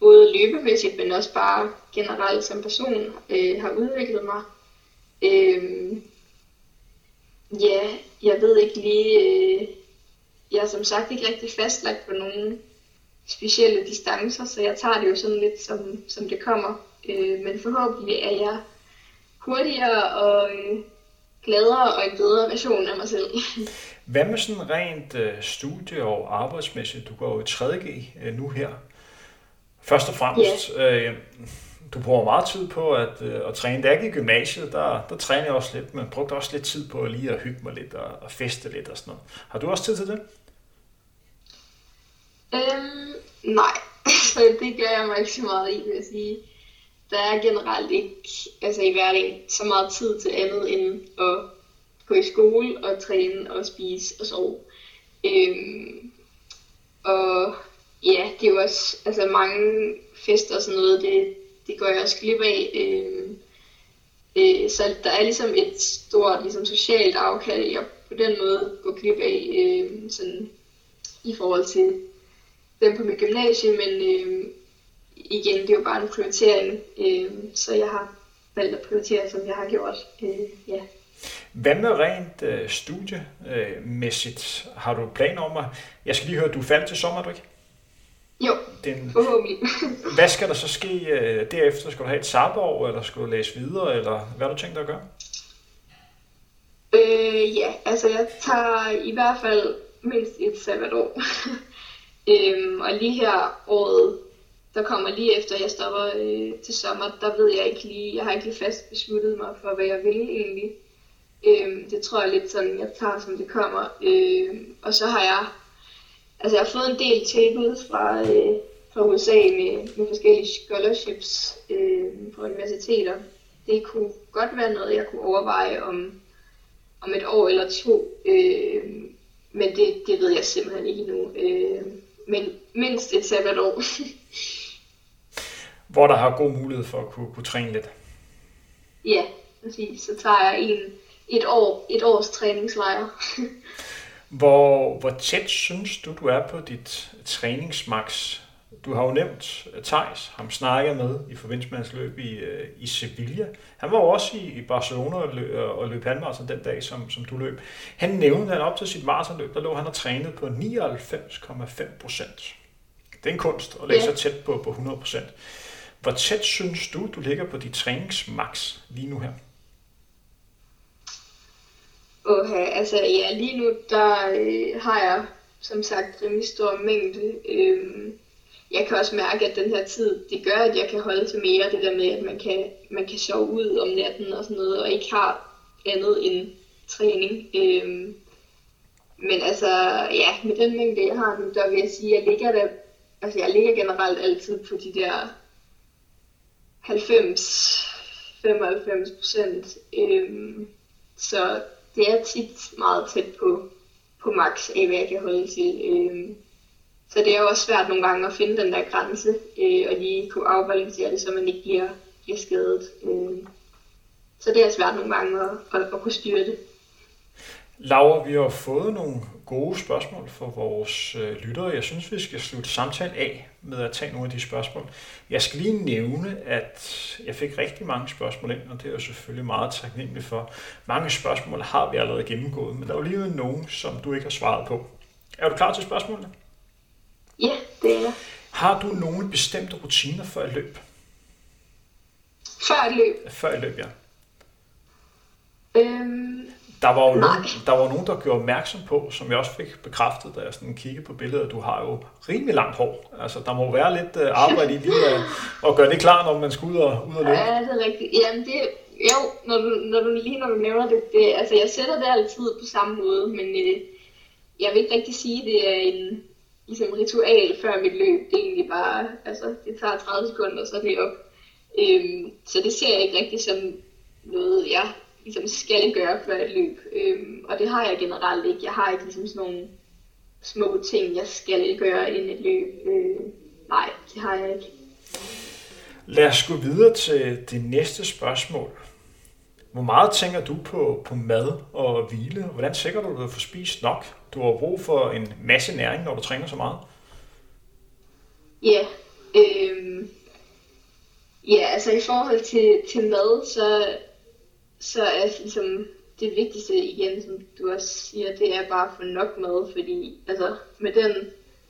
både løbemæssigt, men også bare generelt som person øh, har udviklet mig. Øh, ja, jeg ved ikke lige, øh, jeg er som sagt ikke rigtig fastlagt på nogen specielle distancer, så jeg tager det jo sådan lidt som, som det kommer. Øh, men forhåbentlig er jeg hurtigere og øh, gladere og en bedre version af mig selv.
Hvad med sådan rent øh, studie- og arbejdsmæssigt? Du går jo i 3G øh, nu her. Først og fremmest, yeah. øh, du bruger meget tid på at, øh, at træne. Da jeg gik i gymnasiet, der, der trænede jeg også lidt, men brugte også lidt tid på lige at hygge mig lidt og, og feste lidt og sådan noget. Har du også tid til det?
Øhm, nej, det gør jeg mig ikke så meget i, vil jeg sige. Der er generelt ikke altså i hverdagen så meget tid til andet end at gå i skole og træne og spise og sove. Øhm, og ja, det er jo også altså mange fester og sådan noget, det, det går jeg også glip af. Øhm, øh, så der er ligesom et stort ligesom, socialt afkald, jeg på den måde går glip af øhm, sådan, i forhold til dem på mit gymnasie, men øhm, igen, det er jo bare en prioritering, øh, så jeg har valgt at prioritere, som jeg har gjort. Øh, ja.
Hvad med rent øh, studiemæssigt? Øh, har du planer om at... Jeg skal lige høre, du er færdig til sommer, du ikke?
Jo, den, forhåbentlig.
hvad skal der så ske uh, derefter? Skal du have et sabbatår, eller skal du læse videre, eller hvad har du tænkt dig at gøre?
Øh, ja, altså jeg tager i hvert fald mindst et sabbatår. øhm, og lige her året, der kommer lige efter jeg stopper øh, til sommer, der ved jeg ikke lige, jeg har ikke lige fast besluttet mig for, hvad jeg vil egentlig. Øh, det tror jeg lidt sådan, jeg tager som det kommer. Øh, og så har jeg Altså jeg har fået en del tilbud fra, øh, fra USA med, med forskellige scholarships øh, på universiteter. Det kunne godt være noget, jeg kunne overveje om, om et år eller to. Øh, men det, det ved jeg simpelthen ikke endnu. Øh, men mindst et sabbatår.
Hvor der har god mulighed for at kunne, kunne træne lidt.
Ja, præcis. Så tager jeg en, et, år, et års træningslejr.
Hvor, hvor tæt synes du, du er på dit træningsmax Du har jo nævnt Thijs, ham snakker med i forbindelse med hans løb i, øh, i Sevilla. Han var jo også i, i Barcelona og løb, og løb halvmarathon den dag, som, som du løb. Han nævnte, at op til sit maratonløb, der lå han og trænet på 99,5 procent. Det er en kunst at lægge ja. sig tæt på, på 100 procent. Hvor tæt synes du, du ligger på dit træningsmax lige nu her?
Okay, altså ja, lige nu der øh, har jeg som sagt rimelig stor mængde. Øhm, jeg kan også mærke, at den her tid, det gør, at jeg kan holde til mere det der med, at man kan, man kan sove ud om natten og sådan noget, og ikke har andet end træning. Øhm, men altså, ja, med den mængde, jeg har nu, der vil jeg sige, at jeg ligger, der, altså, jeg ligger generelt altid på de der 90-95 procent. Øhm, så det er tit meget tæt på, på max af, hvad jeg kan holde til. Øhm, så det er jo også svært nogle gange at finde den der grænse, øh, og lige kunne afbalancere det, så man ikke bliver, bliver skadet. Øh, så det er svært nogle gange at, at, at kunne styre det.
Laura, vi har fået nogle gode spørgsmål fra vores øh, lyttere. Jeg synes, vi skal slutte samtalen af med at tage nogle af de spørgsmål. Jeg skal lige nævne, at jeg fik rigtig mange spørgsmål ind, og det er jeg selvfølgelig meget taknemmelig for. Mange spørgsmål har vi allerede gennemgået, men der er jo lige nogen, som du ikke har svaret på. Er du klar til spørgsmålene?
Ja, det er jeg.
Har du nogle bestemte rutiner for et løb?
Før et løb?
Før et løb, ja.
Øhm,
der var jo nogen, der var nogen, der gjorde opmærksom på, som jeg også fik bekræftet, da jeg sådan kiggede på billedet, at du har jo rimelig langt hår. Altså, der må være lidt uh, arbejde i lige at, at gøre det klar, når man skal ud og, ud og løbe.
Ja, det er rigtigt. Jamen, det, jo, når du, når du lige når du nævner det, det, altså jeg sætter det altid på samme måde, men øh, jeg vil ikke rigtig sige, at det er en, ligesom ritual før mit løb. Det er egentlig bare, altså det tager 30 sekunder, så er det op. Øhm, så det ser jeg ikke rigtig som noget, jeg ligesom skal gøre før et løb. Øhm, og det har jeg generelt ikke. Jeg har ikke ligesom sådan nogle små ting, jeg skal gøre inden et løb. Øh, nej, det har jeg ikke.
Lad os gå videre til det næste spørgsmål. Hvor meget tænker du på, på mad og hvile? Hvordan sikrer du, dig at få spist nok? Du har brug for en masse næring, når du træner så meget.
Ja, øh, ja altså i forhold til, til mad, så, så er ligesom det vigtigste igen, som du også siger, det er bare at få nok mad, fordi altså, med den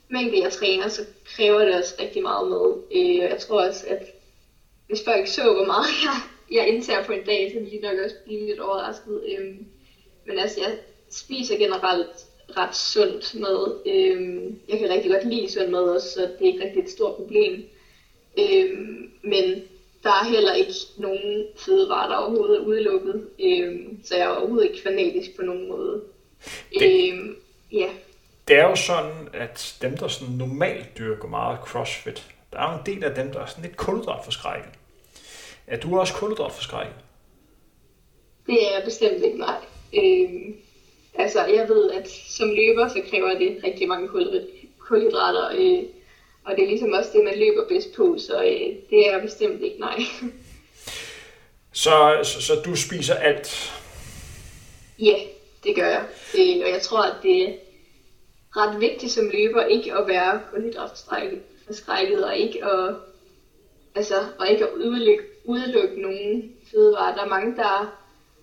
mængde, jeg træner, så kræver det også rigtig meget mad. Øh, jeg tror også, at hvis folk så, hvor meget jeg jeg indtager på en dag, så vil de nok også blive lidt overrasket. Øhm, men altså, jeg spiser generelt ret sundt mad. Øhm, jeg kan rigtig godt lide sund mad også, så det er ikke rigtig et stort problem. Øhm, men der er heller ikke nogen fødevarer, der overhovedet er udelukket. Øhm, så jeg er overhovedet ikke fanatisk på nogen måde. Det, øhm, ja.
det er jo sådan, at dem, der sådan normalt dyrker meget crossfit, der er jo en del af dem, der er sådan lidt kulhydratforskrækket. Er du også kulhydratforskrækket?
Det er jeg bestemt ikke, nej. Øhm, altså, jeg ved, at som løber, så kræver det rigtig mange kulhydrater, øh, og det er ligesom også det, man løber bedst på, så øh, det er jeg bestemt ikke, nej.
Så, så, så du spiser alt?
Ja, det gør jeg. Øh, og jeg tror, at det er ret vigtigt som løber ikke at være kulhydratforskrækket, og ikke at, altså, og ikke at udelukke udelukke nogen fødevarer. Der er mange, der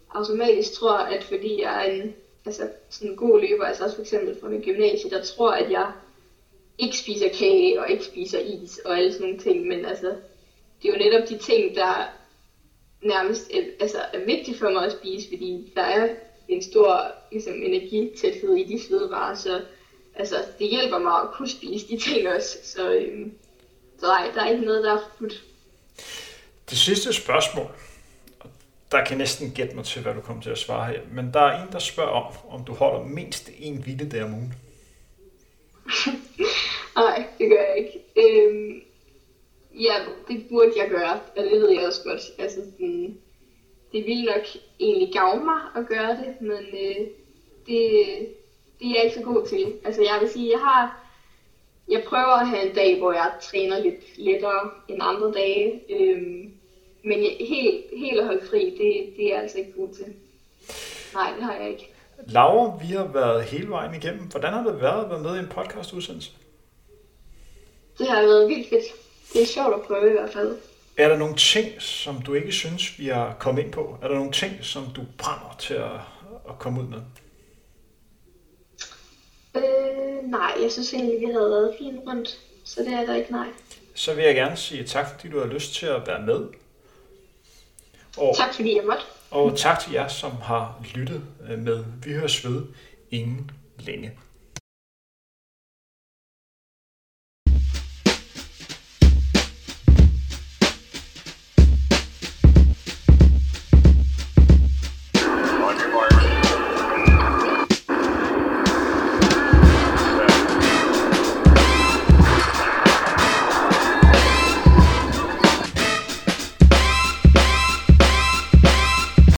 automatisk tror, at fordi jeg er en altså, sådan en god løber, altså også for eksempel fra min gymnasie, der tror, at jeg ikke spiser kage og ikke spiser is og alle sådan nogle ting, men altså, det er jo netop de ting, der nærmest er, altså, er vigtige for mig at spise, fordi der er en stor ligesom, energitæthed i de fødevarer, så altså, det hjælper mig at kunne spise de ting også. Så, øhm, så nej, der er ikke noget, der er fuldt
det sidste spørgsmål, der kan næsten gætte mig til, hvad du kommer til at svare her, men der er en, der spørger om, om du holder mindst en hvile om ugen.
Nej, det gør jeg ikke. Øhm, ja, det burde jeg gøre, og det ved jeg også godt. Altså, den, det ville nok egentlig gavne mig at gøre det, men øh, det, det er jeg ikke så god til. Altså, jeg vil sige, jeg har jeg prøver at have en dag, hvor jeg træner lidt lettere end andre dage. Øhm, men helt, helt at holde fri, det, det er jeg altså ikke god til. Nej, det har jeg ikke.
Laura, vi har været hele vejen igennem. Hvordan har det været at være med i en podcast udsendelse?
det har været vildt fedt. Det er sjovt at prøve i hvert fald.
Er der nogle ting, som du ikke synes, vi har kommet ind på? Er der nogle ting, som du brænder til at, at komme ud med?
Øh, nej, jeg synes egentlig, vi havde været fint rundt. Så det er der ikke nej.
Så vil jeg gerne sige tak, fordi du har lyst til at være med.
Og, tak fordi jeg måtte.
Og tak til jer, som har lyttet med. Vi høres ved ingen længe.